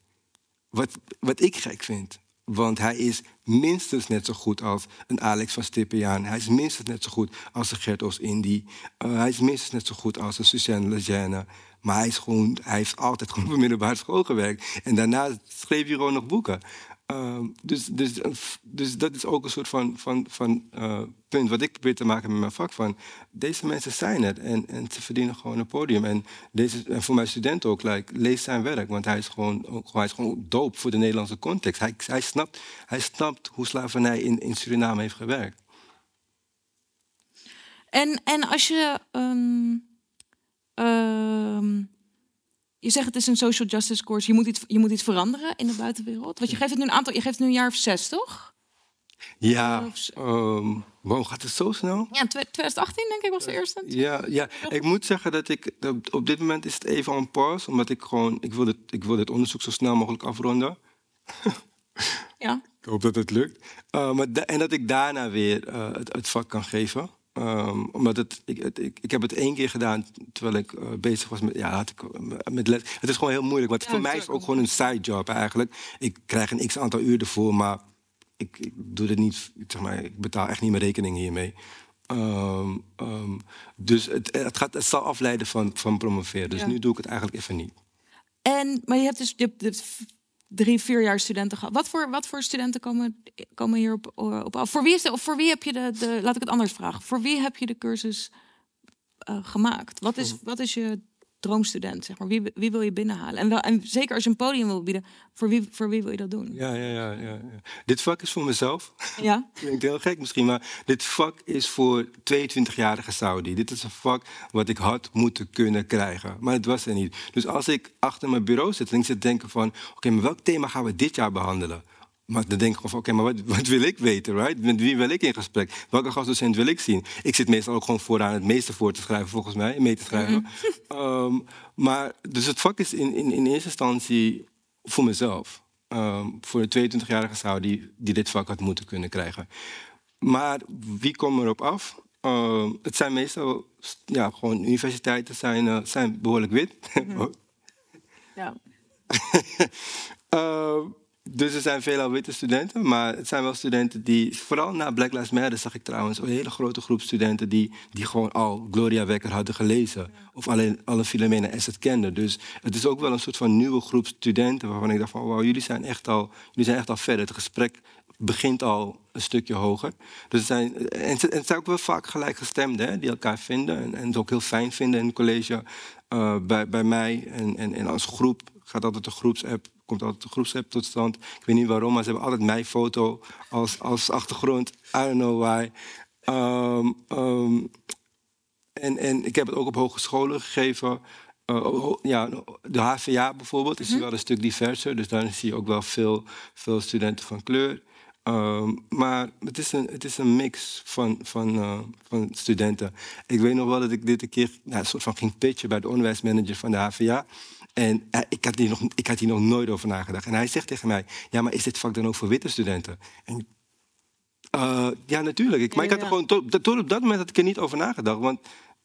Wat, wat ik gek vind. Want hij is minstens net zo goed als een Alex van Stippiaan. Hij is minstens net zo goed als een Gert Os-Indy. Uh, hij is minstens net zo goed als een Suzanne Lejeune. Maar hij, is gewoon, hij heeft altijd gewoon op middelbare school gewerkt. En daarna schreef hij gewoon nog boeken. Ehm, dus, dus, dus dat is ook een soort van, van, van uh, punt wat ik probeer te maken met mijn vak. Van, deze mensen zijn het en, en ze verdienen gewoon een podium. En, deze, en voor mijn student ook, like, lees zijn werk. Want hij is gewoon, is gewoon doop voor de Nederlandse context. Hij, hij, snapt, hij snapt hoe slavernij in, in Suriname heeft gewerkt. En, en als je... Um, je zegt het is een social justice course. Je moet iets, je moet iets veranderen in de buitenwereld. Want je geeft het nu een aantal, je geeft het nu een jaar of zes, toch? Ja, um, wow, gaat het zo snel? Ja, 2018 denk ik was de eerste. Ja, ja. ik moet zeggen dat ik op dit moment is het even een pause, omdat ik gewoon ik wil het, ik wil dit onderzoek zo snel mogelijk afronden. ja. Ik hoop dat het lukt. Uh, maar en dat ik daarna weer uh, het, het, vak kan geven. Um, omdat het, ik, ik, ik, heb het één keer gedaan terwijl ik uh, bezig was met, ja, had ik, met les. Het is gewoon heel moeilijk, want voor mij is het ook gewoon een side job eigenlijk. Ik krijg een x aantal uur ervoor, maar ik, ik doe het niet, zeg maar, ik betaal echt niet mijn rekening hiermee. Um, um, dus het, het, gaat, het zal afleiden van, van promoveren. Dus nu doe ik het eigenlijk even niet. En, maar je hebt dus je hebt drie, vier jaar studenten gehad. Wat voor, wat voor studenten komen, komen hier op, op af? Voor wie, is de, of voor wie heb je de, de, laat ik het anders vragen, voor wie heb je de cursus uh, gemaakt? Wat is, wat is je droomstudent? Zeg maar? wie, wie wil je binnenhalen? En, wel, en zeker als je een podium wil bieden, voor wie, voor wie wil je dat doen? Ja, ja, ja, ja, ja. Dit vak is voor mezelf. Ja. Klinkt heel gek misschien, maar dit vak is voor 22-jarige Saudi. Dit is een vak wat ik had moeten kunnen krijgen, maar het was er niet. Dus als ik achter mijn bureau zit en ik zit denken van... oké, maar welk thema gaan we dit jaar behandelen? Maar dan denk ik van, oké, maar wat, wat, wil ik weten, right? Met wie wil ik in gesprek? Welke gastdocent wil ik zien? Ik zit meestal ook gewoon vooraan het meeste voor te schrijven, volgens mij, mee te schrijven. Mhm. Ehm, maar, dus het vak is in, in, in eerste instantie voor mezelf. Um, voor de 22-jarige zou die, die dit vak had moeten kunnen krijgen. Maar wie komt erop af? Uh, het zijn meestal, ja, gewoon universiteiten zijn, uh, zijn behoorlijk wit. Mhm. ja. Dus er zijn veelal witte studenten, maar het zijn wel studenten die, vooral na Black Lives Matter zag ik trouwens een hele grote groep studenten die, die gewoon al Gloria Wekker hadden gelezen. Of alleen alle Philomena Asset kenden. Dus het is ook wel een soort van nieuwe groep studenten waarvan ik dacht van wauw, jullie zijn echt al, jullie zijn echt al verder. Het gesprek begint al een stukje hoger. Dus het zijn, en het zijn ook wel vaak gelijkgestemden hè, die elkaar vinden en, en het ook heel fijn vinden in het college. Uh, bij, bij mij en, en, en als groep gaat altijd een groepsapp komt altijd een groepsapp tot stand. Ik weet niet waarom, maar ze hebben altijd mijn foto als, als achtergrond. I don't know why. Um, um, en, en ik heb het ook op hogescholen gegeven. Uh, ja, de HVA bijvoorbeeld is mm wel een stuk diverser. Dus daar zie je ook wel veel, veel studenten van kleur. Ehm, maar het is, een, het is een mix van, van, uh, van studenten. Ik weet nog wel dat ik dit een keer nou, een soort van ging pitchen bij de onderwijsmanager van de HVA. En uh, ik, had hier nog, ik had hier nog nooit over nagedacht. En hij zegt tegen mij: Ja, maar is dit vak dan ook voor witte studenten? En, uh, ja, natuurlijk. Ik, maar ik had er gewoon tot, tot, op dat moment had ik er niet over nagedacht. Want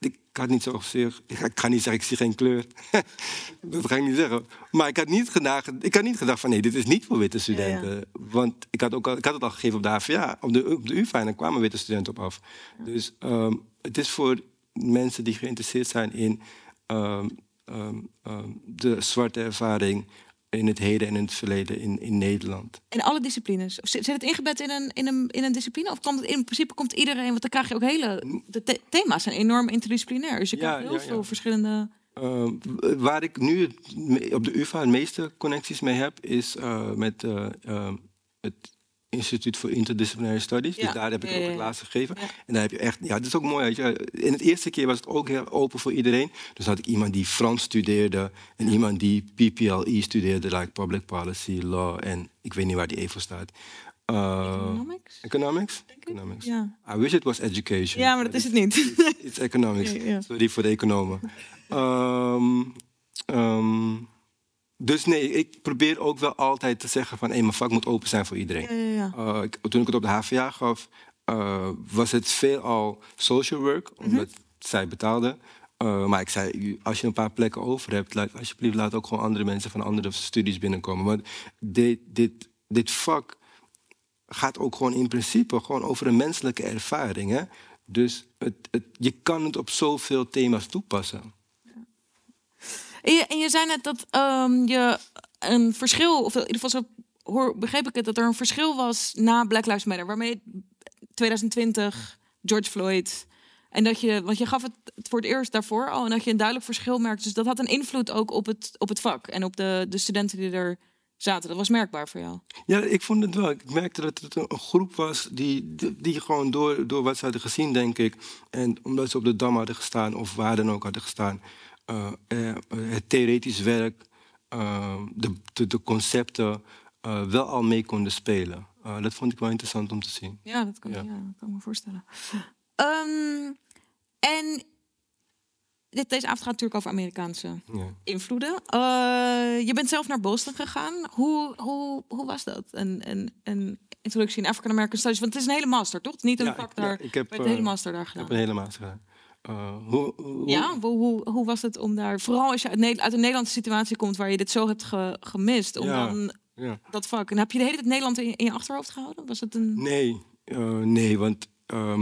ik had niet zozeer. Ik ga niet zeggen, ik zie geen kleur. dat ga ik niet zeggen. Maar ik had niet gedacht, ik had niet gedacht van nee, dit is niet voor witte studenten. Want ik had, ook al, ik had het al gegeven op de HVA. Op de, op de UvA en daar kwamen witte studenten op af. Dus um, het is voor mensen die geïnteresseerd zijn in um, um, de zwarte ervaring in het heden en in het verleden in, in Nederland. In alle disciplines? Zit, het ingebed in een, in, een, in een discipline? Of komt het in principe komt iedereen, want dan krijg je ook hele... De thema's zijn enorm interdisciplinair. Dus je ja, krijgt heel ja, veel verschillende... Uh, waar ik nu op de UvA het meeste connecties mee heb, is uh, met uh, het Instituut voor Interdisciplinaire Studies. Dus daar heb ik ook het laatste gegeven. En daar heb je echt, ja, dat is ook mooi. Weet je. In het eerste keer was het ook heel open voor iedereen. Dus had ik iemand die Frans studeerde en iemand die PPLE studeerde, like Public Policy, Law en ik weet niet waar die even staat. Uh, economics? Economics? economics. Ja. I wish it was education. Ja, maar dat is het niet. It's, economics. Sorry voor de economen. um, um, dus nee, ik probeer ook wel altijd te zeggen van... Hey, mijn vak moet open zijn voor iedereen. Ja, ja, uh, ik, toen ik het op de HVA gaf, uh, was het veelal social work. Mhm. Omdat zij betaalden. Uh, maar ik zei, als je een paar plekken over hebt... Laat, alsjeblieft laat ook gewoon andere mensen van andere studies binnenkomen. Want dit, dit, dit vak gaat ook gewoon in principe gewoon over een menselijke ervaring. Hè? Dus het, het, je kan het op zoveel thema's toepassen. En je, en je zei net dat um, je een verschil, of in ieder geval zo hoor, begreep ik het, dat er een verschil was na Black Lives Matter, waarmee 2020, George Floyd. En dat je, want je gaf het voor het eerst daarvoor al, en dat je een duidelijk verschil merkte. Dus dat had een invloed ook op het, op het vak en op de, de studenten die er zaten. Dat was merkbaar voor jou. Ja, ik vond het wel. Ik merkte dat het een groep was die, die, gewoon door, door wat ze hadden gezien, denk ik. En omdat ze op de dam hadden gestaan of waar dan ook hadden gestaan. Uh, het theoretisch werk, uh, de, de, de, concepten wel al mee konden spelen. dat vond ik wel interessant om te zien. Ja, dat kan, ja. ja dat kan ik me voorstellen. Um, en dit, deze avond gaat natuurlijk over Amerikaanse ja. invloeden. je bent zelf naar Boston gegaan. Hoe, hoe, hoe was dat? Een, een, een introductie in African American Studies. Want het is een hele master, toch? Niet een vak daar. ik heb een hele master daar gedaan. Ik heb een hele master gedaan. Uh, hoe, Ja, hoe, hoe, was het om daar, vooral als je uit, uit een Nederlandse situatie komt waar je dit zo hebt gemist, om dan ja. dat vak. En heb je de hele tijd Nederland in, in je achterhoofd gehouden? Was het een... Nee, uh, nee, want uh,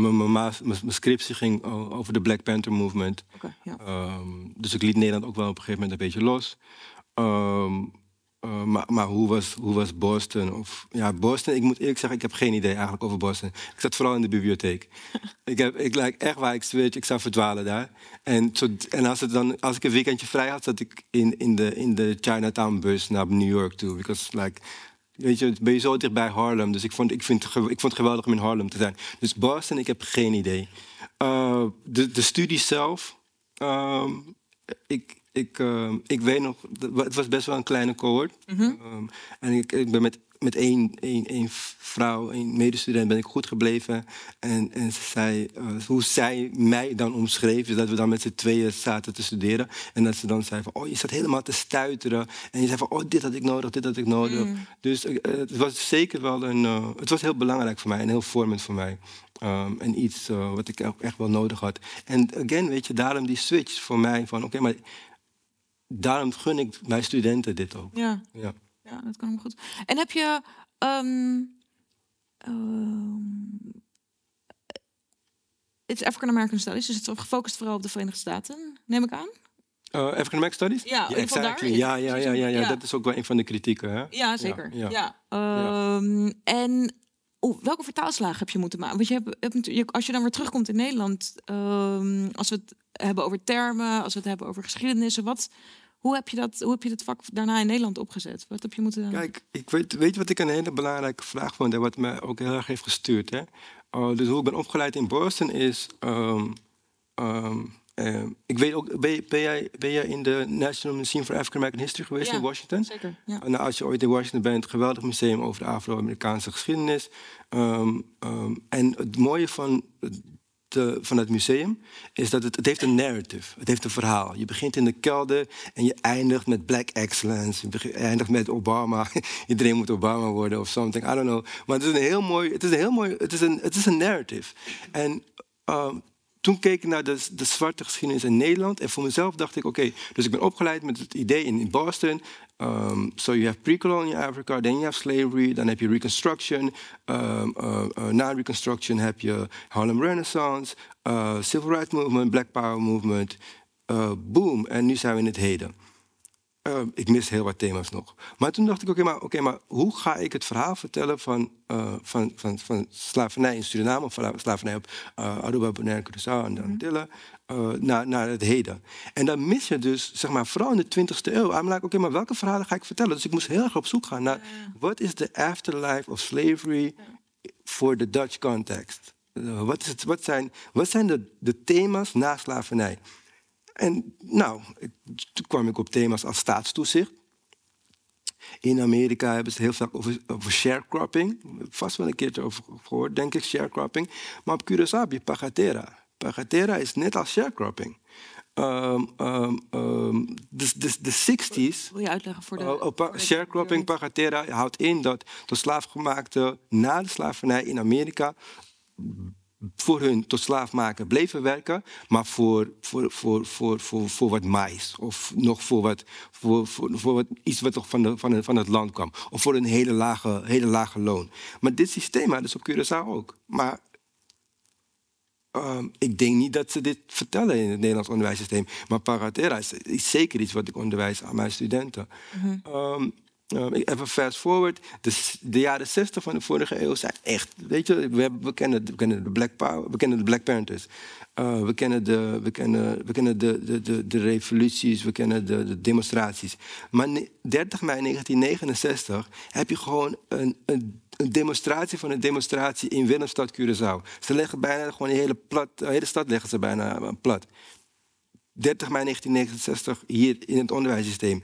mijn scriptie ging over de Black Panther Movement. Okay, ja. um, dus ik liet Nederland ook wel op een gegeven moment een beetje los. Um, uh, maar, maar hoe, was, hoe was Boston? Of, ja, Boston, ik moet eerlijk zeggen, ik heb geen idee eigenlijk over Boston. Ik zat vooral in de bibliotheek. ik, heb, ik lijk echt waar ik switch, ik zou verdwalen daar. En, zo, en als, het dan, als ik een weekendje vrij had, zat ik in, in, de, in de Chinatown bus naar New York toe. Because like, weet je, ben je zo dicht bij Harlem. Dus ik vond, ik, vind, ik vond het geweldig om in Harlem te zijn. Dus Boston, ik heb geen idee. Uh, de, de studie zelf, uh, ik, ik, uh, ik weet nog, het was best wel een kleine cohort. Mm -hmm. um, en ik, ik, ben met, met één, één, één vrouw, één medestudent, ben ik goed gebleven. En, en zei, uh, hoe zij mij dan omschreef, is dat we dan met z'n tweeën zaten te studeren. En dat ze dan zei van, oh, je zat helemaal te stuiteren. En je zei van, oh, dit had ik nodig, dit had ik nodig. Mm. Dus uh, het was zeker wel een, het was heel belangrijk voor mij en heel vormend voor mij. Um, en iets wat ik echt wel nodig had. En again, weet je, daarom die switch voor mij van, oké, okay, maar daarom gun ik mijn studenten dit ook. Ja, ja. ja dat kan me goed. En heb je. Um, um, het is African American Studies, dus het is gefocust vooral op de Verenigde Staten, neem ik aan. Uh, African American Studies? Ja, ja, exactly. ja, ja, ja, ja, ja, dat is ook wel een van de kritieken. Hè? Ja, zeker. Ja, ja. Um, En oh, welke vertaalslagen heb je moeten maken? Want je hebt, je, als je dan weer terugkomt in Nederland, um, als we het hebben over termen, als we het hebben over geschiedenissen, wat, hoe heb je dat, hoe heb je dat vak daarna in Nederland opgezet? Wat heb je moeten. Kijk, ik weet, weet wat ik een hele belangrijke vraag vond en wat me ook heel erg heeft gestuurd. Hè? Uh, dus hoe ik ben opgeleid in Boston is. Um, um, uh, ik weet ook, ben, ben, jij, ben jij in de National Museum for African American History geweest in Washington? Zeker. Ja. Nou, als je ooit in Washington bent, geweldig museum over de Afro-Amerikaanse geschiedenis. Um, um, en het mooie van de, van het museum is dat het, het heeft een narrative. Het heeft een verhaal. Je begint in de kelder en je eindigt met black excellence. Je eindigt met Obama. Iedereen moet Obama worden of something. I don't know. Maar het is een heel mooi. Het is een heel mooi. Het is een, het is een narrative. En um, toen keek ik naar de, de, zwarte geschiedenis in Nederland. En voor mezelf dacht ik, oké, dus ik ben opgeleid met het idee in, Boston. Um, so you have pre-colonial Africa, then you have slavery, dan heb je Reconstruction. Um, uh, uh, na Reconstruction heb je Harlem Renaissance, uh, Civil Rights Movement, Black Power Movement. Uh, boom, en nu zijn we in het heden. Uh, ik mis heel wat thema's nog. Maar toen dacht ik, oké, maar, okay, maar hoe ga ik het verhaal vertellen van, uh, van, van, van slavernij in Suriname, of slavernij op uh, Aruba, Bonaire, Curaçao en de Antillen, naar, naar het heden. En dan mis je dus, zeg maar, vooral in de 20e eeuw, like, oké, maar welke verhalen ga ik vertellen? Dus ik moest heel erg op zoek gaan naar, wat is de afterlife of slavery voor de Dutch context? Wat, is het, wat, zijn, wat zijn de, de thema's na slavernij? En nou, toen kwam ik op thema's als staatstoezicht. In Amerika hebben ze heel vaak over, over sharecropping. Vast wel een keertje over gehoord, denk ik, sharecropping. Maar op Curaçao heb je pagatera. Pagatera is net als sharecropping. Um, um, um, de, de, de 60s. Wil je uitleggen voor de. Uh, pa, sharecropping, pagatera houdt in dat de slaafgemaakte na de slavernij in Amerika voor hun tot slaaf maken bleven werken, maar voor, voor, voor, voor, voor, voor wat mais. Of nog voor, wat, voor, voor, voor wat, iets wat toch van, de, van, van het land kwam. Of voor een hele lage, hele lage loon. Maar dit systeem hadden ze op Curaçao ook. Maar um, ik denk niet dat ze dit vertellen in het Nederlands onderwijssysteem. Maar paratera is, is zeker iets wat ik onderwijs aan mijn studenten. Mm -hmm. um, Um, even fast forward. De, de, jaren 60 van de vorige eeuw zijn echt. Weet je, we, hebben, we, kennen, de Black Power, we kennen de Black Panthers. Uh, we kennen, de, we kennen, we kennen de, de, de, revoluties, we kennen de, de, demonstraties. Maar 30 mei 1969 heb je gewoon een, een, een demonstratie van een demonstratie in Willemstad, Curaçao. Ze leggen bijna gewoon de hele, plat, de hele stad leggen ze bijna plat. 30 mei 1969 hier in het onderwijssysteem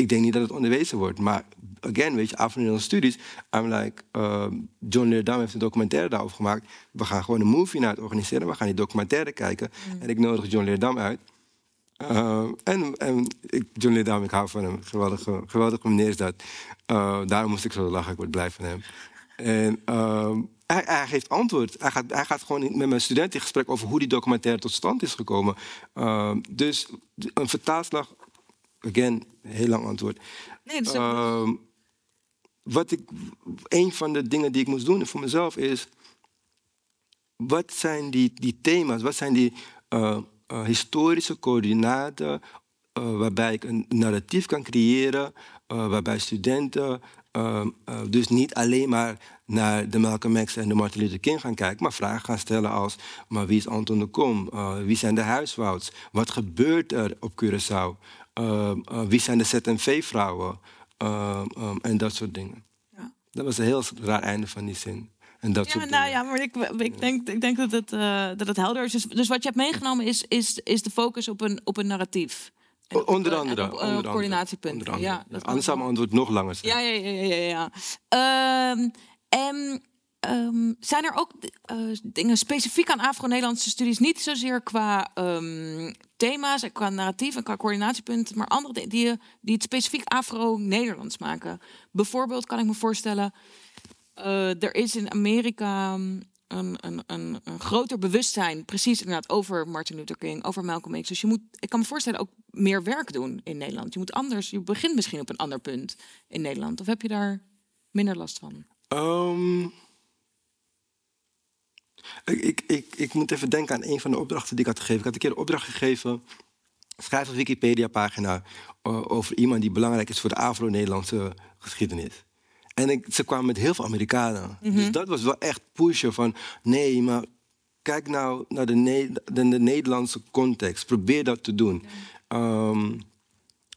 ik denk niet dat het onderwezen wordt. Maar again, weet je, afgelopen studies, I'm like, uh, John Leerdam heeft een documentaire daarover gemaakt. We gaan gewoon een movie naar het organiseren. We gaan die documentaire kijken. Mm. En ik nodig John Leerdam uit. Uh, en, en ik, John Leerdam, ik hou van hem. Geweldige, geweldige meneer is dat. Uh, daarom moest ik zo lachen. Ik word blij van hem. En ehm, hij, hij, geeft antwoord. Hij gaat, hij gaat gewoon met mijn student in gesprek over hoe die documentaire tot stand is gekomen. Ehm, dus een vertaalslag again, heel lang antwoord. Nee, dat is uh, wat ik, een van de dingen die ik moest doen voor mezelf is, wat zijn die, die thema's, wat zijn die uh, uh, historische coördinaten uh, waarbij ik een narratief kan creëren, waarbij studenten ehm, dus niet alleen maar naar de Malcolm X en de Martin Luther King gaan kijken, maar vragen gaan stellen als: maar wie is Anton de Kom? wie zijn de huiswouds? Wat gebeurt er op Curaçao? Uh, uh, wie zijn de ZNV-vrouwen? Uh, um, en dat soort dingen. Ja. Dat was een heel raar einde van die zin. En dat ja, nou ja, maar ik, ik, denk, ik denk dat het, dat het helder is. Dus, dus, wat je hebt meegenomen is, is, is de focus op een, op een narratief. Op, onder andere. Op, onder coördinatiepunten. Onder andere. Ja, dat Anders zou mijn antwoord nog langer zijn. Ja, ja, ja. ja, ja. En Um, zijn er ook uh, dingen specifiek aan Afro-Nederlandse studies? Niet zozeer qua um, thema's en qua narratief en qua coördinatiepunten, maar andere dingen die, die het specifiek Afro-Nederlands maken. Bijvoorbeeld kan ik me voorstellen, uh, er is in Amerika een, een, een, een, groter bewustzijn, precies inderdaad, over Martin Luther King, over Malcolm X. Dus je moet, ik kan me voorstellen, ook meer werk doen in Nederland. Je moet anders, je begint misschien op een ander punt in Nederland. Of heb je daar minder last van? Ik, ik, ik moet even denken aan een van de opdrachten die ik had gegeven. Ik had een keer een opdracht gegeven. Schrijf een Wikipedia-pagina uh, over iemand die belangrijk is voor de Afro-Nederlandse geschiedenis. En ik, ze kwamen met heel veel Amerikanen. Dus mhm. dat was wel echt pushen van... nee, maar kijk nou naar de, ne de, de Nederlandse context. Probeer dat te doen. Um,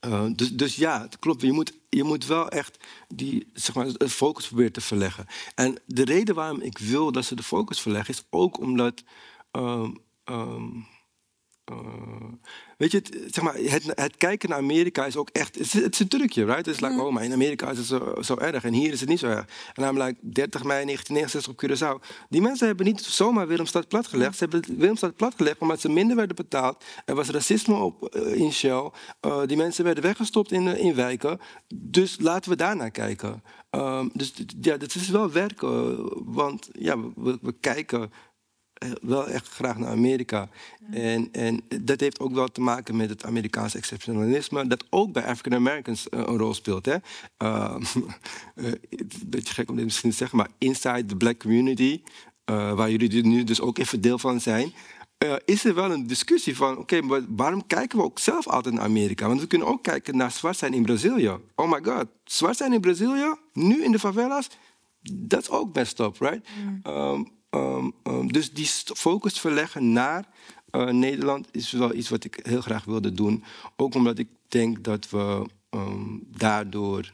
uh, dus, dus ja, het klopt. Je moet, je moet wel echt die, zeg maar, de focus proberen te verleggen. En de reden waarom ik wil dat ze de focus verleggen, is ook omdat um, um, weet je, het, zeg maar, het, het, kijken naar Amerika is ook echt, het is, het is een trucje, right? Het is like, oh, maar in Amerika is het zo, zo erg en hier is het niet zo erg. En namelijk 30 mei 1969 op Curaçao. Die mensen hebben niet zomaar Willemstad platgelegd. Ze hebben Willemstad platgelegd omdat ze minder werden betaald. Er was racisme op, in Shell. die mensen werden weggestopt in, in wijken. Dus laten we daarnaar kijken. Um, dus ja, dat is wel werken, want ja, we, we kijken eh, wel echt graag naar Amerika. En, en dat heeft ook wel te maken met het Amerikaanse exceptionalisme, dat ook bij African Americans uh, een rol speelt. Hè? Uh, een beetje gek om dit misschien te zeggen, maar inside the black community, uh, waar jullie nu dus ook even deel van zijn, is er wel een discussie van, oké, okay, waarom kijken we ook zelf altijd naar Amerika? Want we kunnen ook kijken naar zwart zijn in Brazilië. Oh my god, zwart zijn in Brazilië, nu in de favelas, dat is ook best up, right? Mm. Um, Um, um, dus die focus verleggen naar uh, Nederland is wel iets wat ik heel graag wilde doen. Ook omdat ik denk dat we um, daardoor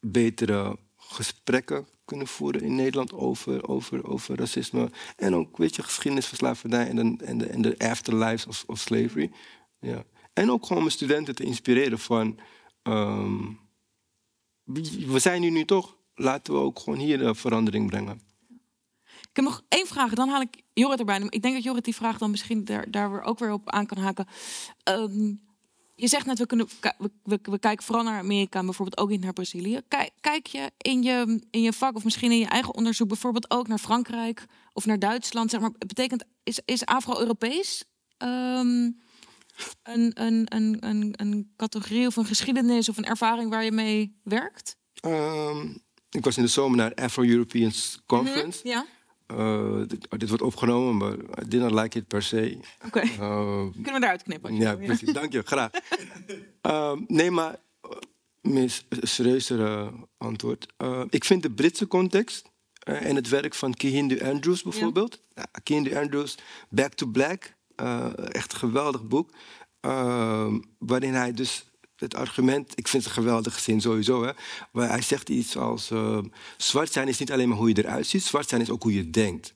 betere gesprekken kunnen voeren in Nederland over, over, over racisme. En ook, weet je, geschiedenis van slavernij en de, en de, afterlives of, of slavery. Ja. En ook gewoon mijn studenten te inspireren van... we zijn hier nu toch, laten we ook gewoon hier de verandering brengen. Ik heb nog één vraag, dan haal ik Jorrit erbij. Ik denk dat Jorrit die vraag dan misschien daar, daar weer ook weer op aan kan haken. Um, je zegt net, we, kunnen, we, we, we, kijken vooral naar Amerika, en bijvoorbeeld ook niet naar Brazilië. Kijk, kijk je in, je in je vak of misschien in je eigen onderzoek bijvoorbeeld ook naar Frankrijk of naar Duitsland? Zeg maar, betekent, is, is Afro-Europees um, een, een, een, een, een categorie of een geschiedenis of een ervaring waar je mee werkt? Um, ik was in de zomer naar Afro-European Conference. Mm ja. Uh, dit, wordt opgenomen, maar I did not like it per se. Oké. Okay. Uh, Kunnen we daaruit knippen? Ja, precies. Dank je, graag. uh, nee, maar mis serieuzere antwoord. ik vind de Britse context en het werk van Kehindu Andrews bijvoorbeeld. Ja. Kehindu Andrews, Back to Black. echt een geweldig boek. waarin hij dus het argument, ik vind het een geweldige zin sowieso. Hè, maar hij zegt iets als: uh, zwart zijn is niet alleen maar hoe je eruit ziet, zwart zijn is ook hoe je denkt.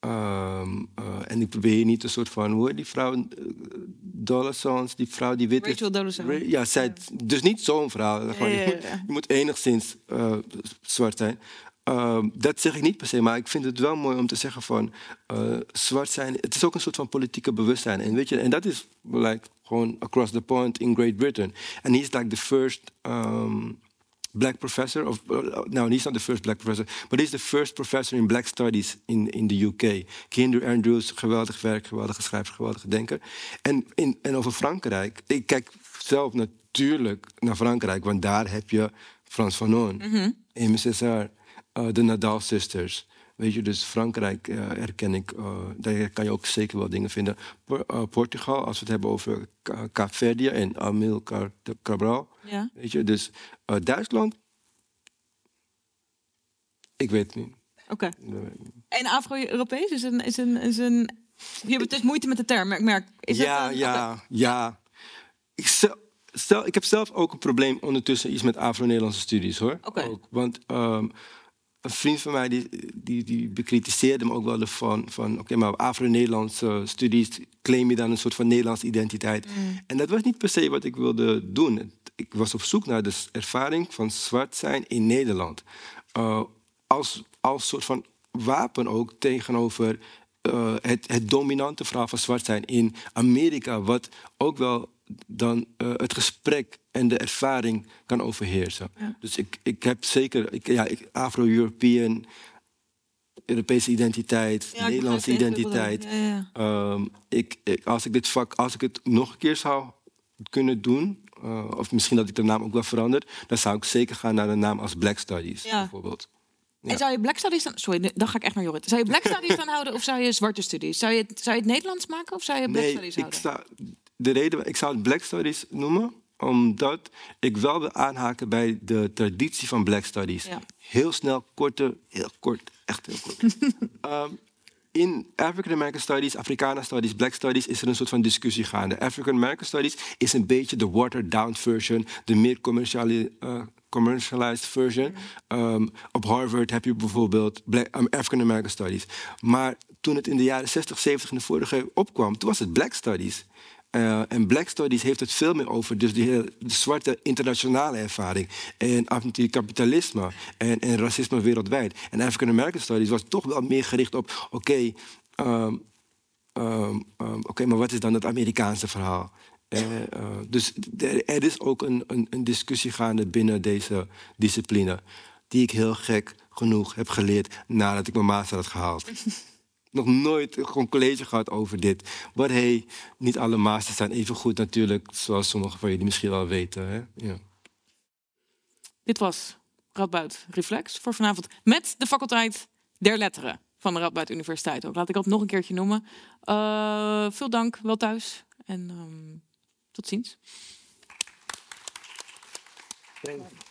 Um, uh, en ik probeer niet een soort van, hoe die vrouw, uh, die vrouw die wit Rachel is. Ra ja, zij, dus niet zo'n vrouw. Ja, ja, ja. Je, moet, je, moet, enigszins uh, zwart zijn. Uh, dat zeg ik niet per se, maar ik vind het wel mooi om te zeggen van uh, zwart zijn. Het is ook een soort van politieke bewustzijn. En, weet je, en dat is like, gewoon across the pond in Great Britain. And he's like the first um, black professor. Of, uh, no, he's not the first black professor, but he's the first professor in black studies in, in the UK. Kinder Andrews, geweldig werk, geweldige schrijver, geweldige denker. En, in, en over Frankrijk, ik kijk zelf natuurlijk naar Frankrijk, want daar heb je Frans Fanon, mm -hmm. Aimé César de Nadal Sisters. Weet je, dus Frankrijk uh, herken ik, uh, daar kan je ook zeker wel dingen vinden. Portugal, als we het hebben over Kaapverdië en Amilcar de Cabral. Ja. Weet je, dus Duitsland, ik weet het niet. Oké. En Afro-Europees is een, is een, is een. Je hebt dus moeite met de term, ik merk. Is ja, een... ja, ja. Ik stel, stel, ik heb zelf ook een probleem ondertussen iets met Afro-Nederlandse studies hoor. Oké. Want um, een vriend van mij die, die, die bekritiseerde me ook wel van, van oké, maar Afro-Nederlandse studies claim je dan een soort van Nederlandse identiteit. Mm. En dat was niet per se wat ik wilde doen. Ik was op zoek naar de ervaring van zwart zijn in Nederland. Uh, als, als soort van wapen ook tegenover uh, het, het dominante verhaal van zwart zijn in Amerika, wat ook wel dan uh, het gesprek en de ervaring kan overheersen. Dus ik, ik heb zeker ik, ja, Afro-European, Europese identiteit, Nederlandse identiteit. Ja, um, ik, ik, als ik dit vak, als ik het nog een keer zou kunnen doen, uh, of misschien dat ik de naam ook wel verander, dan zou ik zeker gaan naar de naam als Black Studies bijvoorbeeld. En zou je Black Studies dan... Sorry, dan ga ik echt naar Jorrit. Zou je Black Studies dan houden of zou je Zwarte Studies? Zou je, het, zou je het Nederlands maken of zou je Black nee, Studies houden? Ik sta, de reden, ik zou het Black Studies noemen, omdat ik wel wil aanhaken bij de traditie van Black Studies. Heel snel, korte, heel kort, echt heel kort. um, in African American Studies, Africana Studies, Black Studies is er een soort van discussie gaande. African American Studies is een beetje de watered down version, de meer commerciale, uh, commercialized version. Um, op Harvard heb je bijvoorbeeld um, African American Studies. Maar toen het in de jaren 60, 70 in de vorige opkwam, toen was het Black Studies. Uh, en Black Studies heeft het veel meer over dus de, de zwarte internationale ervaring. En anticapitalisme en, en racisme wereldwijd. En African American Studies was toch wel meer gericht op: oké, ehm, ehm, ehm, oké, maar wat is dan het Amerikaanse verhaal? Uh, dus er is ook een, een, een, discussie gaande binnen deze discipline, die ik heel gek genoeg heb geleerd nadat ik mijn master had gehaald. Nog nooit gewoon college gehad over dit. Maar hey, niet alle masters zijn even goed natuurlijk, zoals sommigen van jullie misschien wel weten. Hè? Ja. Dit was Radboud Reflex voor vanavond met de faculteit der letteren van de Radboud Universiteit. Ook laat ik dat nog een keertje noemen. Uh, veel dank, wel thuis en um, tot ziens. Thank you.